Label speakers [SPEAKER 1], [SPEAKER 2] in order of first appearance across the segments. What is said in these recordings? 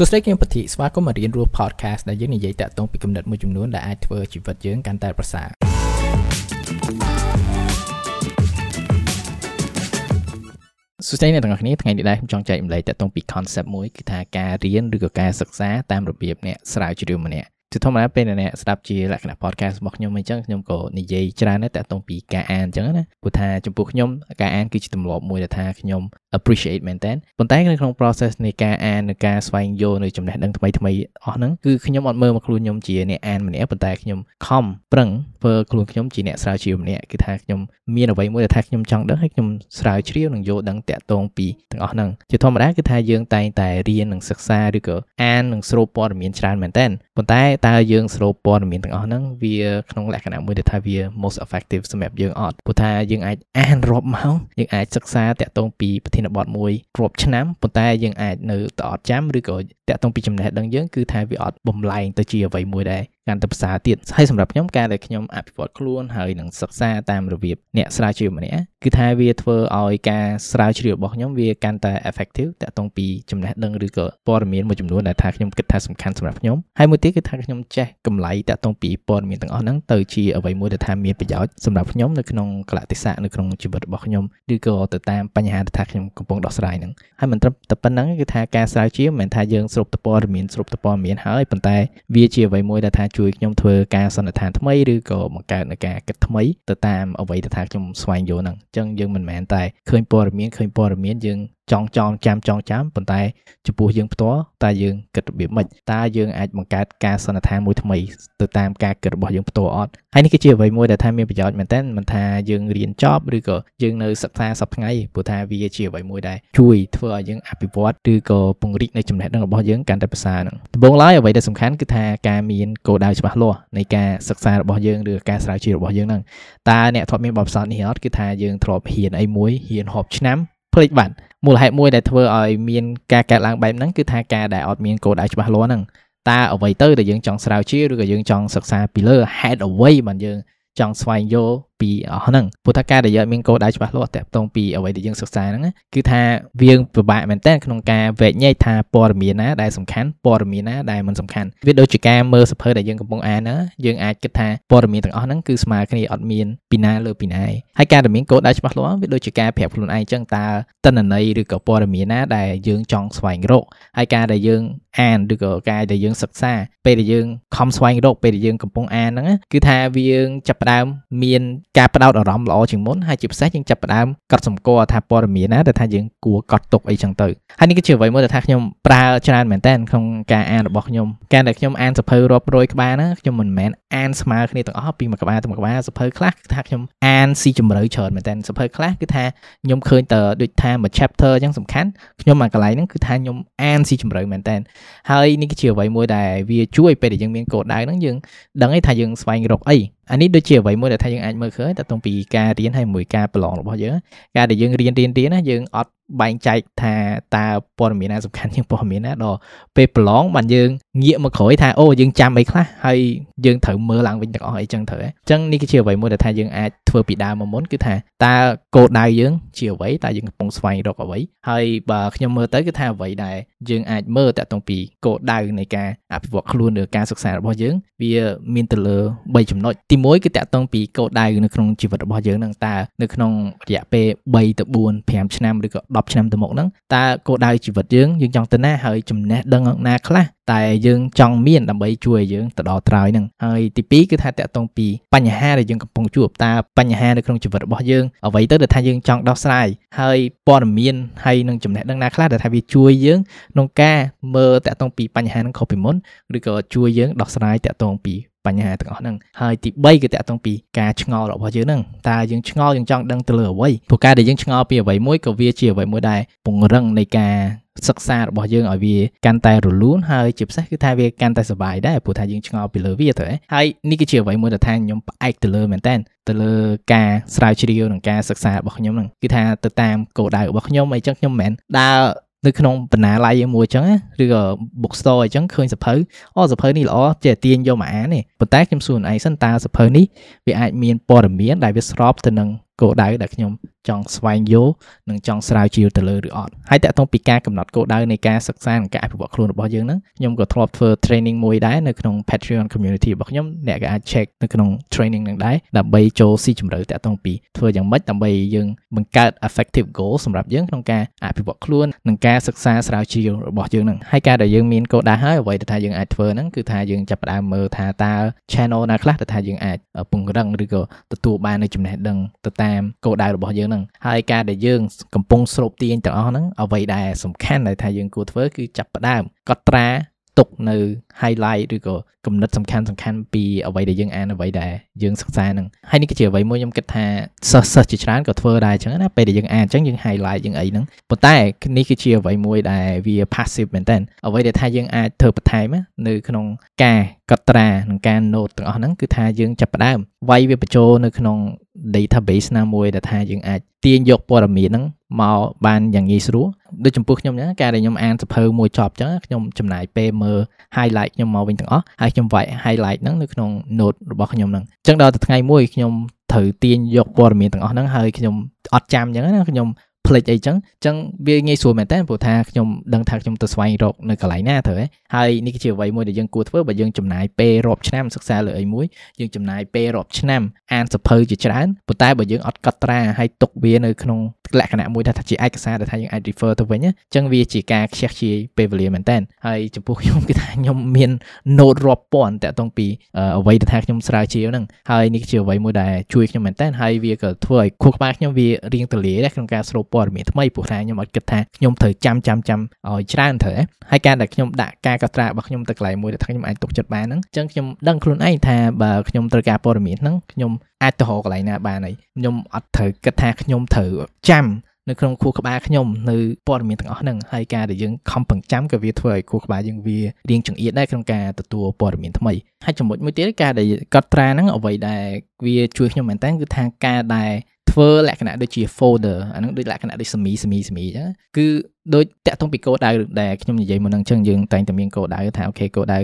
[SPEAKER 1] សួស្តីខ្ញុំពធីស្វាគមន៍មករៀនរស់ podcast ដែលយើងនិយាយតាក់ទងពីគំនិតមួយចំនួនដែលអាចធ្វើជីវិតយើងកាន់តែប្រសើរសួស្តីអ្នកទាំងអស់គ្នាថ្ងៃនេះដែរខ្ញុំចង់ចែករំលែកតាក់ទងពី concept មួយគឺថាការរៀនឬក៏ការសិក្សាតាមរបៀបអ្នកស្រាវជ្រាវម្នាក់ ជាធម្មតាពេលអ្នកស្ដាប់ជាលក្ខណៈ podcast របស់ខ្ញុំអញ្ចឹងខ្ញុំក៏និយាយច្រើនដែរតាក់ទងពីការអានអញ្ចឹងណាព្រោះថាចំពោះខ្ញុំការអានគឺជាទម្លាប់មួយដែលថាខ្ញុំ appreciate មែនតើប៉ុន្តែនៅក្នុង process នៃការអាននិងការស្វែងយល់នៅចំណេះដឹងថ្មីថ្មីអស់ហ្នឹងគឺខ្ញុំអត់មើលមកខ្លួនខ្ញុំជាអ្នកអានម្នាក់ប៉ុន្តែខ្ញុំខំប្រឹងធ្វើខ្លួនខ្ញុំជាអ្នកស្រាវជ្រាវម្នាក់គឺថាខ្ញុំមានអ្វីមួយដែលថាខ្ញុំចង់ដឹងហើយខ្ញុំស្រាវជ្រាវនិងយល់ដឹងតាក់ទងពីទាំងអស់ហ្នឹងជាធម្មតាគឺថាយើងតែងតែរៀននិងសិក្សាឬក៏អាននិងស្រូបព័ត៌មានច្រើនមែនតើប៉ុន្តែតើយើងស្រូបព័ត៌មានទាំងអស់ហ្នឹងវាក្នុងលក្ខណៈមួយដែលថាវា most effective សម្រាប់យើងអត់ព្រោះថាយើងអាចអានរាប់ម៉ោងយើងអាចសិក្សាតាក់ទងពីប្រធានបទមួយរាប់ឆ្នាំប៉ុន្តែយើងអាចនៅតែអត់ចាំឬក៏តាក់ទងពីចំណេះដឹងយើងគឺថាវាអត់បំលែងទៅជាអ្វីមួយដែរ កាន់តែប្រសើរទៀតហើយសម្រាប់ខ្ញុំការដែលខ្ញុំអភិវឌ្ឍខ្លួនហើយនឹងសិក្សាតាមរបៀបអ្នកស្រាវជ្រាវម្នាក់គឺថាវាធ្វើឲ្យការស្រាវជ្រាវរបស់ខ្ញុំវាកាន់តែ effective តាក់ទងពីចំណេះដឹងឬក៏ព័ត៌មានមួយចំនួនដែលថាខ្ញុំគិតថាសំខាន់សម្រាប់ខ្ញុំហើយមួយទៀតគឺថាខ្ញុំចេះកម្លៃតាក់ទងពីព័ត៌មានទាំងអស់ហ្នឹងទៅជាអ្វីមួយដែលថាមានប្រយោជន៍សម្រាប់ខ្ញុំនៅក្នុងកលៈទេសៈនៅក្នុងជីវិតរបស់ខ្ញុំឬក៏ទៅតាមបញ្ហាដែលថាខ្ញុំកំពុងដោះស្រាយហ្នឹងហើយមិនត្រឹមតែប៉ុណ្្នឹងគឺថាការស្រាវជ្រាវមិនមែនថាយើងស្រូបព័ត៌មានស្រូបព័ត៌មានហើយប៉ុន្តែវាជាអ្វីមួយដែលថាជួយខ្ញុំធ្វើការសន្និដ្ឋានថ្មីឬក៏បង្កើតនៅការគិតថ្មីទៅតាមអ្វីដែលថាខ្ញុំស្វែងយល់ហ្នឹងអញ្ចឹងយើងមិនមែនតែឃើញព័ត៌មានឃើញព័ត៌មានយើង ចង់ចងចាំចងចាំប៉ុន្តែចំពោះយើងផ្ទាល់តើយើងគិតរបៀបម៉េចតើយើងអាចបង្កើតការសន្និដ្ឋានមួយថ្មីទៅតាមការគិតរបស់យើងផ្ទាល់អត់ហើយនេះគឺជាអ្វីមួយដែលថាមានប្រយោជន៍មែនតើមិនថាយើងរៀនចប់ឬក៏យើងនៅសិក្សាសប្តាហ៍ព្រោះថាវាជាអ្វីមួយដែលជួយធ្វើឲ្យយើងអភិវឌ្ឍឬក៏ពង្រីកនៅចំណេះដឹងរបស់យើងកាន់តែប្រសើរនឹងដំបូងឡើយអ្វីដែលសំខាន់គឺថាការមានគោលដៅច្បាស់លាស់នៃការសិក្សារបស់យើងឬការស្រាវជ្រាវរបស់យើងហ្នឹងតើអ្នកធ្លាប់មានបទពិសោធន៍នេះអត់គឺថាយើងធ្លាប់ហ៊ានអីមួយហ៊ានហប់ឆ្នាំ ភ្លេចបាត់មូលហេតុមួយដែលធ្វើឲ្យមានការកើតឡើងបែបហ្នឹងគឺថាការដែលអត់មានគោលដៅច្បាស់លាស់ហ្នឹងតើអ្វីទៅដែលយើងចង់ស្រាវជ្រាវឬក៏យើងចង់សិក្សាពីលើហេតុអ្វីបានយើងចង់ស្វែងយល់ ពីអស់ហ្នឹងព្រោះថាការដែលយើងមានគោលដៅច្បាស់លាស់តាក់ទងពីអ្វីដែលយើងសិក្សាហ្នឹងគឺថាវាពិបាកមែនតើក្នុងការវែកញែកថាព័ត៌មានណាដែលសំខាន់ព័ត៌មានណាដែលមិនសំខាន់វាដូចជាការមើលសភៅដែលយើងកំពុងអានណាយើងអាចគិតថាព័ត៌មានទាំងអស់ហ្នឹងគឺស្មើគ្នាអត់មានពីណាលើពីណាហើយការដែលមានគោលដៅច្បាស់លាស់វាដូចជាការប្រាប់ខ្លួនឯងចឹងតើតនន័យឬក៏ព័ត៌មានណាដែលយើងចង់ស្វែងរកហើយការដែលយើងអានឬក៏ការដែលយើងសិក្សាពេលដែលយើងខំស្វែងរកពេលដែលយើងកំពុងអានហ្នឹងគឺថាវាយើងចាប់ផ្ដើមមានការផ្ដោតអារម្មណ៍ល្អជាងមុនហើយជាពិសេសយើងចាប់ផ្ដើមកត់សម្គាល់ថាព័ត៌មានណាដែលថាយើងគួរកត់ទុកអីចឹងទៅហើយនេះគឺជាអ្វីមួយដែលថាខ្ញុំប្រើច្រើនមែនតើក្នុងការអានរបស់ខ្ញុំការដែលខ្ញុំអានសភៅរាប់រយក្បាលណាខ្ញុំមិនមែនអានស្មើគ្នាទាំងអស់ពីមួយក្បាលទៅមួយក្បាលសភៅខ្លះគឺថាខ្ញុំអានស៊ីជម្រៅច្រើនមែនតើសភៅខ្លះគឺថាខ្ញុំឃើញតើដូចថាមួយ chapter អញ្ចឹងសំខាន់ខ្ញុំមកកន្លែងហ្នឹងគឺថាខ្ញុំអានស៊ីជម្រៅមែនតើហើយនេះគឺជាអ្វីមួយដែលវាជួយពេលដែលយើងមានគោលដៅហ្នឹងយើងដឹងថាយើងស្វែងរកអី អានេះដូចជាអ្វីមួយដែលថាយើងអាចមើលឃើញតទៅពីការរៀនហើយមួយការប្រឡងរបស់យើងការដែលយើងរៀនរៀនរៀនណាយើងអត់ បែងចែកថាតើព័ត៌មានណាសំខាន់ជាងព័ត៌មានណាដល់ពេលប្រឡងបានយើងងាកមកក្រោយថាអូយើងចាំអីខ្លះហើយយើងត្រូវមើលឡើងវិញទាំងអស់អីចឹងត្រូវអញ្ចឹងនេះគឺជាអ្វីមួយដែលថាយើងអាចធ្វើពីដើមមកមុនគឺថាតើគោលដៅយើងជាអ្វីតើយើងកំពុងស្វែងរកអ្វីហើយបើខ្ញុំមើលទៅគឺថាអ្វីដែលយើងអាចមើលតាក់ទងពីគោលដៅនៃការអភិវឌ្ឍខ្លួនឬការសិក្សារបស់យើងវាមានទៅលើ3ចំណុចទី1គឺតាក់ទងពីគោលដៅនៅក្នុងជីវិតរបស់យើងនឹងតើនៅក្នុងរយៈពេល3ទៅ4 5ឆ្នាំឬក៏10ឆ្នាំទៅមុខហ្នឹងតើគោលដៅជីវិតយើងយើងចង់ទៅណាហើយចំណេះដឹងណាខ្លះតែយើងចង់មានដើម្បីជួយឲ្យយើងទៅដល់ត្រើយហ្នឹងហើយទី2គឺថាតកតងពីបញ្ហាដែលយើងកំពុងជួបតើបញ្ហានៅក្នុងជីវិតរបស់យើងអ្វីទៅដែលថាយើងចង់ដោះស្រាយហើយព័ត៌មានហើយនឹងចំណេះដឹងណាខ្លះដែលថាវាជួយយើងក្នុងការមើលតកតងពីបញ្ហាហ្នឹងខុសពីមុនឬក៏ជួយយើងដោះស្រាយតកតងពី បញ្ហាទាំងអស់ហ្នឹងហើយទី3គឺតកតងពីការឆ្ងល់របស់យើងហ្នឹងតើយើងឆ្ងល់យើងចង់ដឹងទៅលើអ្វីព្រោះការដែលយើងឆ្ងល់ពីអ្វីមួយក៏វាជាអ្វីមួយដែលពង្រឹងនៃការសិក្សារបស់យើងឲ្យវាកាន់តែរលូនហើយជាពិសេសគឺថាវាកាន់តែសុបាយដែរព្រោះថាយើងឆ្ងល់ពីលើវាទៅហើយនេះគឺជាអ្វីមួយដែលថាខ្ញុំផ្អែកទៅលើមែនតើទៅលើការស្រាវជ្រាវនិងការសិក្សារបស់ខ្ញុំហ្នឹងគឺថាទៅតាមគោលដៅរបស់ខ្ញុំអីចឹងខ្ញុំមិនមែនដើរ នៅក្នុងបណ្ណាល័យមួយអញ្ចឹងឬក៏ book store អញ្ចឹងឃើញសភៅអូសភៅនេះល្អចេះទាញយកមកអានទេប៉ុន្តែខ្ញុំសួរខ្លួនឯងសិនតើសភៅនេះវាអាចមានព័ត៌មានដែលវាស្របទៅនឹងគោលដៅដែលខ្ញុំ ចង់ស្វែងយល់និងចង់ស្រាវជ្រាវទៅលើឬអត់ហើយតកតងពីការកំណត់គោលដៅនៃការសិក្សានិងការអភិវឌ្ឍខ្លួនរបស់យើងហ្នឹងខ្ញុំក៏ធ្លាប់ធ្វើ training មួយដែរនៅក្នុង Patreon community របស់ខ្ញុំអ្នកក៏អាច check នៅក្នុង training ហ្នឹងដែរដើម្បីចូលស៊ីជម្រៅតកតងពីធ្វើយ៉ាងម៉េចដើម្បីយើងបង្កើត effective goal សម្រាប់យើងក្នុងការអភិវឌ្ឍខ្លួននិងការសិក្សាស្រាវជ្រាវរបស់យើងហ្នឹងហើយការដែលយើងមានគោលដៅហើយអ្វីដែលថាយើងអាចធ្វើហ្នឹងគឺថាយើងចាប់ផ្ដើមមើលថាតើ channel ណាខ្លះដែលថាយើងអាចពង្រឹងឬក៏ទទួលបាននូវចំណេះដឹងទៅតាមគោលដៅរបស់យើងហ្នឹងហើយការដែលយើងកំពុងស្រូបទាញទាំងអស់ហ្នឹងអ្វីដែលសំខាន់ដែលថាយើងគួរធ្វើគឺចាប់ផ្ដើមកត់ត្រាទុកនៅ highlight ឬក៏គំនិតសំខាន់សំខាន់ពីអ្វីដែលយើងអានអ្វីដែលយើងសិក្សាហ្នឹងហើយនេះគឺជាអ្វីមួយខ្ញុំគិតថាសិស្សសិស្សជាច្រើនក៏ធ្វើដែរអញ្ចឹងណាពេលដែលយើងអានអញ្ចឹងយើង highlight យើងអីហ្នឹងប៉ុន្តែនេះគឺជាអ្វីមួយដែលវា passive មែនតើអ្វីដែលថាយើងអាចធ្វើបន្ថែមនៅក្នុងការកត់ត្រានិងការ note ទាំងអស់ហ្នឹងគឺថាយើងចាប់ផ្ដើមវាយវាបញ្ចូលនៅក្នុង database ណាមួយដែលថាយើងអាចទាញយកព័ត៌មានហ្នឹងមកបានយ៉ាងងាយស្រួលដូចចំពោះខ្ញុំណាការដែលខ្ញុំអានសភៅមួយចប់អញ្ចឹងខ្ញុំចំណាយពេលមើល highlight ខ្ញុំមកវិញទាំងអស់ហើយខ្ញុំវាយ highlight ហ្នឹងនៅក្នុង note របស់ខ្ញុំហ្នឹងអញ្ចឹងដល់ទៅថ្ងៃមួយខ្ញុំត្រូវទាញយកព័ត៌មានទាំងអស់ហ្នឹងហើយខ្ញុំអត់ចាំអញ្ចឹងណាខ្ញុំ ភ្លេចអីចឹងចឹងវាងាយស្រួលមែនតើព្រោះថាខ្ញុំដឹងថាខ្ញុំទៅស្វែងរកនៅកន្លែងណាត្រូវហើយនេះគឺជាអ្វីមួយដែលយើងគួរធ្វើបើយើងចំណាយពេលរាប់ឆ្នាំសិក្សាលើអីមួយយើងចំណាយពេលរាប់ឆ្នាំអានសភៅជាច្រើនប៉ុន្តែបើយើងអត់កត់ត្រាហើយទុកវានៅក្នុងលក្ខណៈមួយថាជាឯកសារដែលថាយើងអាច refer ទៅវិញអញ្ចឹងវាជាការខ្ជះខ្ជាយពេលវេលាមែនតើហើយចំពោះខ្ញុំគឺថាខ្ញុំមាន note រាប់ពាន់តាក់ទងពីអ្វីដែលថាខ្ញុំស្រាវជ្រាវហ្នឹងហើយនេះជាអ្វីមួយដែលជួយខ្ញុំមែនតើហើយវាក៏ធ្វើឲ្យខួរក្បាលខ្ញុំវារៀងទលាដែរក្នុងការស្រូបព័ត៌មានថ្មីព្រោះថាខ្ញុំអត់គិតថាខ្ញុំត្រូវចាំចាំចាំឲ្យច្រើនត្រូវហើយការដែលខ្ញុំដាក់ការកត់ត្រារបស់ខ្ញុំទៅកន្លែងមួយដែលថាខ្ញុំអាចទុកចិត្តបានហ្នឹងអញ្ចឹងខ្ញុំដឹងខ្លួនឯងថាបើខ្ញុំត្រូវការព័ត៌មានហ្នឹងខ្ញុំអាចទៅរកកន្លែងណាបានហើយខ្ញុំអត់ត្រូវគិតថាខ្ញុំត្រូវចាំនៅក្នុងខួរក្បាលខ្ញុំនៅព័ត៌មានទាំងអស់ហ្នឹងហើយការដែលយើងខំប្រឹងចាំក៏វាធ្វើឲ្យខួរក្បាលយើងវារៀងចង្អៀតដែរក្នុងការទទួលព័ត៌មានថ្មីហើយចំណុចមួយទៀតការដែលកត់ត្រាហ្នឹងអ្វីដែលវាជួយខ្ញុំមែនតើគឺថាការដែល ធ្វើលក្ខណៈដូចជា folder អាហ្នឹងដូចលក្ខណៈដូចសមីសមីសមីអញ្ចឹងគឺដូចតាក់ទងពីគោលដៅដែលខ្ញុំនិយាយមុនហ្នឹងអញ្ចឹងយើងតែងតែមានគោលដៅថាអូខេគោលដៅ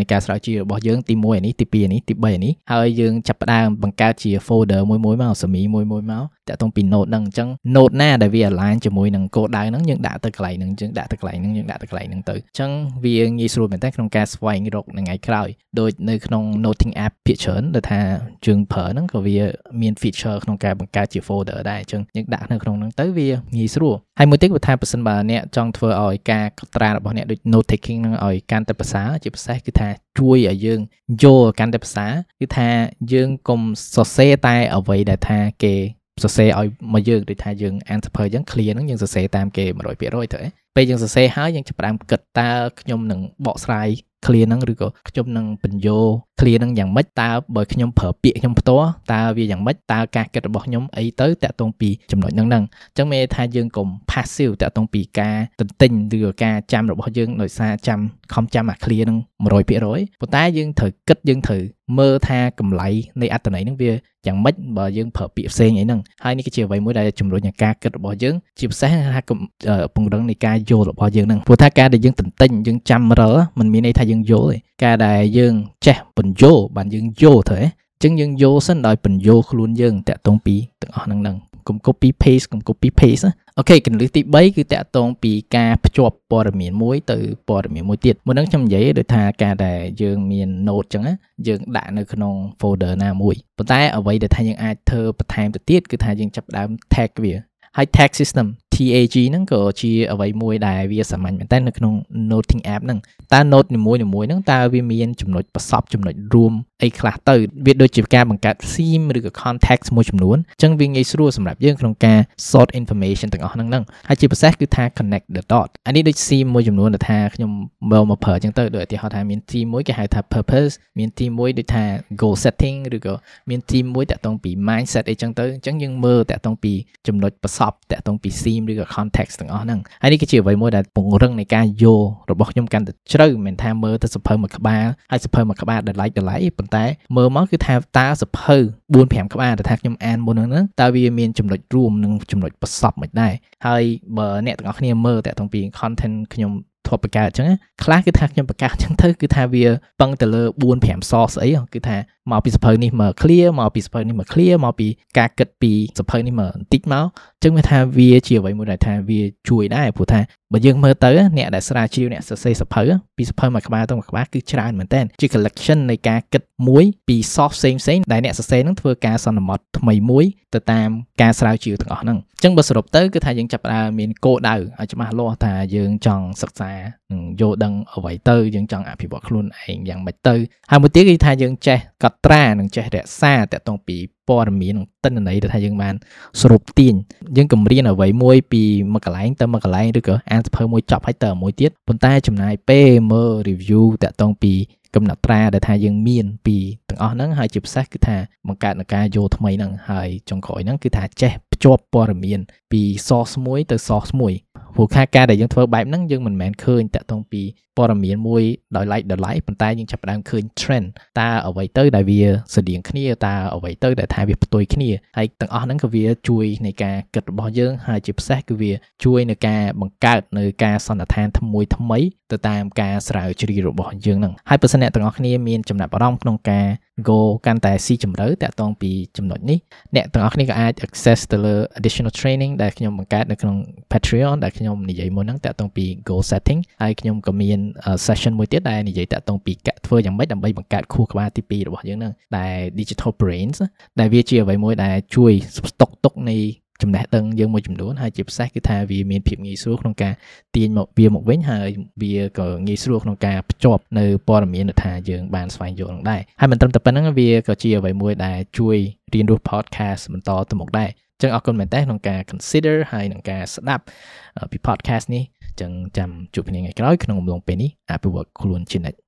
[SPEAKER 1] នៃការស្រាវជ្រាវរបស់យើងទី1នេះទី2នេះទី3នេះហើយយើងចាប់ផ្ដើមបង្កើតជា folder មួយមួយមកសមីមួយមួយមកតាក់ទងពី note ហ្នឹងអញ្ចឹង note ណាដែលវា align ជាមួយនឹងគោលដៅហ្នឹងយើងដាក់ទៅកន្លែងហ្នឹងយើងដាក់ទៅកន្លែងហ្នឹងយើងដាក់ទៅកន្លែងហ្នឹងទៅអញ្ចឹងវាងាយស្រួលមែនតើក្នុងការស្វែងរកនៅថ្ងៃក្រោយដូចនៅក្នុង noting app ភាគច្រើនដែលថាយើងប្រើហ្នឹងក៏វាមាន feature ក្នុងការបង្កើតជា folder ដែរអញ្ចឹងយើងដាក់នៅក្នុងហ្នឹងទៅវាងាយស្រួលហើយមួយទៀតគឺថាប្រសិនបើអ្នកចង់ធ្វើឲ្យការកត់ត្រារបស់អ្នកដូច note taking ហ្នឹងឲ្យកាន់តែប្រសើរជាពិសេសគឺថាជួយឲ្យយើងយល់កាន់តែភាសាគឺថាយើងកុំសរសេរតែអ្វីដែលថាគេ សរសេរឲ្យមកយើងដូចថាយើងអានសភៅអញ្ចឹង clear ហ្នឹងយើងសរសេរតាមគេ100%ទៅពេលយើងសរសេរហើយយើងចាប់ផ្ដើមគិតតើខ្ញុំនឹងបកស្រាយ clear ហ្នឹងឬក៏ខ្ញុំនឹងបញ្យោ clear ហ្នឹងយ៉ាងម៉េចតើបើខ្ញុំប្រើពាក្យខ្ញុំផ្ទាល់តើវាយ៉ាងម៉េចតើការគិតរបស់ខ្ញុំអីទៅតាក់ទងពីចំណុចហ្នឹងហ្នឹងអញ្ចឹងមានថាយើងកុំ passive តាក់ទងពីការទន្ទិញឬក៏ការចាំរបស់យើងដោយសារចាំខំចាំអា clear ហ្នឹង100%ប៉ុន្តែយើងត្រូវគិតយើងត្រូវ មើលថាកម្លៃនៃអត្តន័យហ្នឹងវាយ៉ាងម៉េចបើយើងប្រើពាក្យផ្សេងអីហ្នឹងហើយនេះគឺជាអ្វីមួយដែលជំរុញឲ្យការគិតរបស់យើងជាពិសេសថាពង្រឹងនៃការយល់របស់យើងហ្នឹងព្រោះថាការដែលយើងទន្ទិញយើងចាំរលมันមានន័យថាយើងយល់ទេការដែលយើងចេះបញ្យល់បានយើងយល់ទៅហ៎អញ្ចឹងយើងយល់សិនដោយបញ្យល់ខ្លួនយើងតាក់ទងពីទាំងអស់ហ្នឹងហ្នឹង កុំ copy paste កុំ copy paste ណាអូខេកន្លឹះទី3គឺតាក់ទងពីការភ្ជាប់ព័ត៌មានមួយទៅព័ត៌មានមួយទៀតមុនហ្នឹងខ្ញុំនិយាយដូចថាការដែលយើងមាន note ចឹងណាយើងដាក់នៅក្នុង folder ណាមួយប៉ុន្តែអ្វីដែលថាយើងអាចធ្វើបន្ថែមទៅទៀតគឺថាយើងចាប់ផ្ដើម tag វាហើយ tag system TAG ហ្នឹងក៏ជាអ្វីមួយដែលវាសាមញ្ញមែនតើនៅក្នុង noting app ហ្នឹងតើ note នីមួយៗហ្នឹងតើវាមានចំណុចប្រសពចំណុចរួមអីខ្លះទៅវាដូចជាការបង្កើត theme ឬក៏ context មួយចំនួនអញ្ចឹងវាងាយស្រួលសម្រាប់យើងក្នុងការ sort information ទាំងអស់ហ្នឹងហ្នឹងហើយជាពិសេសគឺថា connect the dot អានេះដូច theme មួយចំនួនដែលថាខ្ញុំមើលមកប្រើអញ្ចឹងទៅដូចឧទាហរណ៍ថាមាន theme មួយគេហៅថា purpose មាន theme មួយដូចថា goal setting ឬក៏មាន theme មួយតាក់ទងពី mindset អីចឹងទៅអញ្ចឹងយើងមើលតាក់ទងពីចំណុចប្រសពតាក់ទងពី theme ឬក៏ context ទាំងអស់ហ្នឹងហើយនេះគឺជាអ្វីមួយដែលពង្រឹងនៃការយល់របស់ខ្ញុំកាន់តែជ្រៅមិនថាមើលទៅសភៅមួយក្បាលហើយសភៅមួយក្បាលដែល like ដែល like ប៉ុន្តែមើលមកគឺថាតើសភៅ4 5ក្បាលដែលថាខ្ញុំអានមុនហ្នឹងតើវាមានចំណុចរួមនិងចំណុចប្រសពមិនដែរហើយបើអ្នកទាំងអស់គ្នាមើលតាក់ទងពី content ខ្ញុំធ្លាប់បង្កើតអញ្ចឹងខ្លះគឺថាខ្ញុំបង្កើតអញ្ចឹងទៅគឺថាវាពឹងទៅលើ4 5 source អីគឺថាមកពីសភៅនេះមក clear មកពីសភៅនេះមក clear មកពីការគិតពីសភៅនេះមកបន្តិចមកចឹងវាថាវាជាអ្វីមួយដែលថាវាជួយដែរព្រោះថាបើយើងមើលទៅអ្នកដែលស្រាវជ្រាវអ្នកសរសេរសភៅពីសភៅមួយក្បាលទៅមួយក្បាលគឺច្រើនមែនតើជា collection នៃការគិតមួយពី source ផ្សេងផ្សេងដែលអ្នកសរសេរនឹងធ្វើការសន្មត់ថ្មីមួយទៅតាមការស្រាវជ្រាវទាំងអស់ហ្នឹងអញ្ចឹងបើសរុបទៅគឺថាយើងចាប់ផ្ដើមមានគោលដៅឲ្យច្បាស់លាស់ថាយើងចង់សិក្សានឹងយល់ដឹងអ្វីទៅយើងចង់អភិវឌ្ឍខ្លួនឯងយ៉ាងម៉េចទៅហើយមួយទៀតគឺថាយើងចេះកត់ត្រានិងចេះរក្សាតកតងពីព័ត៌មាននិងទិន្នន័យដែលថាយើងបានសរុបទាញយើងគម្រានអ្វីមួយពីមួយកន្លែងទៅមួយកន្លែងឬក៏អានសភៅមួយចប់ហើយទៅមួយទៀតប៉ុន្តែចំណាយពេលមើល review តកតងពីកំណត់ត្រាដែលថាយើងមានពីទាំងអស់ហ្នឹងហើយជាពិសេសគឺថាបង្កើតនៃការយកថ្មីហ្នឹងហើយចុងក្រោយហ្នឹងគឺថាចេះភ្ជាប់ព័ត៌មានពី source មួយទៅ source មួយ ព្រោះខែការដែលយើងធ្វើបែបហ្នឹងយើងមិនមែនឃើញតាក់ទងពីព័ត៌មានមួយដោយឡែកដោយឡែកប៉ុន្តែយើងចាប់ផ្ដើមឃើញ trend តើអ្វីទៅដែលវាស្រដៀងគ្នាតើអ្វីទៅដែលថាវាផ្ទុយគ្នាហើយទាំងអស់ហ្នឹងក៏វាជួយនៃការគិតរបស់យើងហើយជាពិសេសគឺវាជួយនៅការបង្កើតនៅការសន្និដ្ឋានថ្មីថ្មី ទៅតាមការស្រាវជ្រាវរបស់យើងហ្នឹងហើយបើសិនអ្នកទាំងអស់គ្នាមានចំណាប់អារម្មណ៍ក្នុងការ go កាន់តែស៊ីជម្រៅតាក់ទងពីចំណុចនេះអ្នកទាំងអស់គ្នាក៏អាច access ទៅលើ additional training ដែលខ្ញុំបង្កើតនៅក្នុង Patreon ដែលខ្ញុំនិយាយមុនហ្នឹងតាក់ទងពី goal setting ហើយខ្ញុំក៏មាន session មួយទៀតដែលនិយាយតាក់ទងពីកាក់ធ្វើយ៉ាងម៉េចដើម្បីបង្កើតខួរក្បាលទី2របស់យើងហ្នឹងដែល digital brains ដែលវាជាអ្វីមួយដែលជួយស្តុកទុកនៃ ចំណេះដឹងយើងមួយចំនួនហើយជាពិសេសគឺថាវាមានភាពងាយស្រួលក្នុងការទាញមកវាមកវិញហើយវាក៏ងាយស្រួលក្នុងការភ្ជាប់នៅព័ត៌មានថាយើងបានស្វែងយល់នឹងដែរហើយមិនត្រឹមតែប៉ុណ្្នឹងវាក៏ជាអ្វីមួយដែលជួយរៀនរស់ podcast បន្តទៅមុខដែរចឹងអរគុណមែនតើក្នុងការ consider ហើយក្នុងការស្ដាប់ពី podcast នេះចឹងចាំជួបគ្នាថ្ងៃក្រោយក្នុងអំឡុងពេលនេះអភិវឌ្ឍខ្លួនជានិច្ច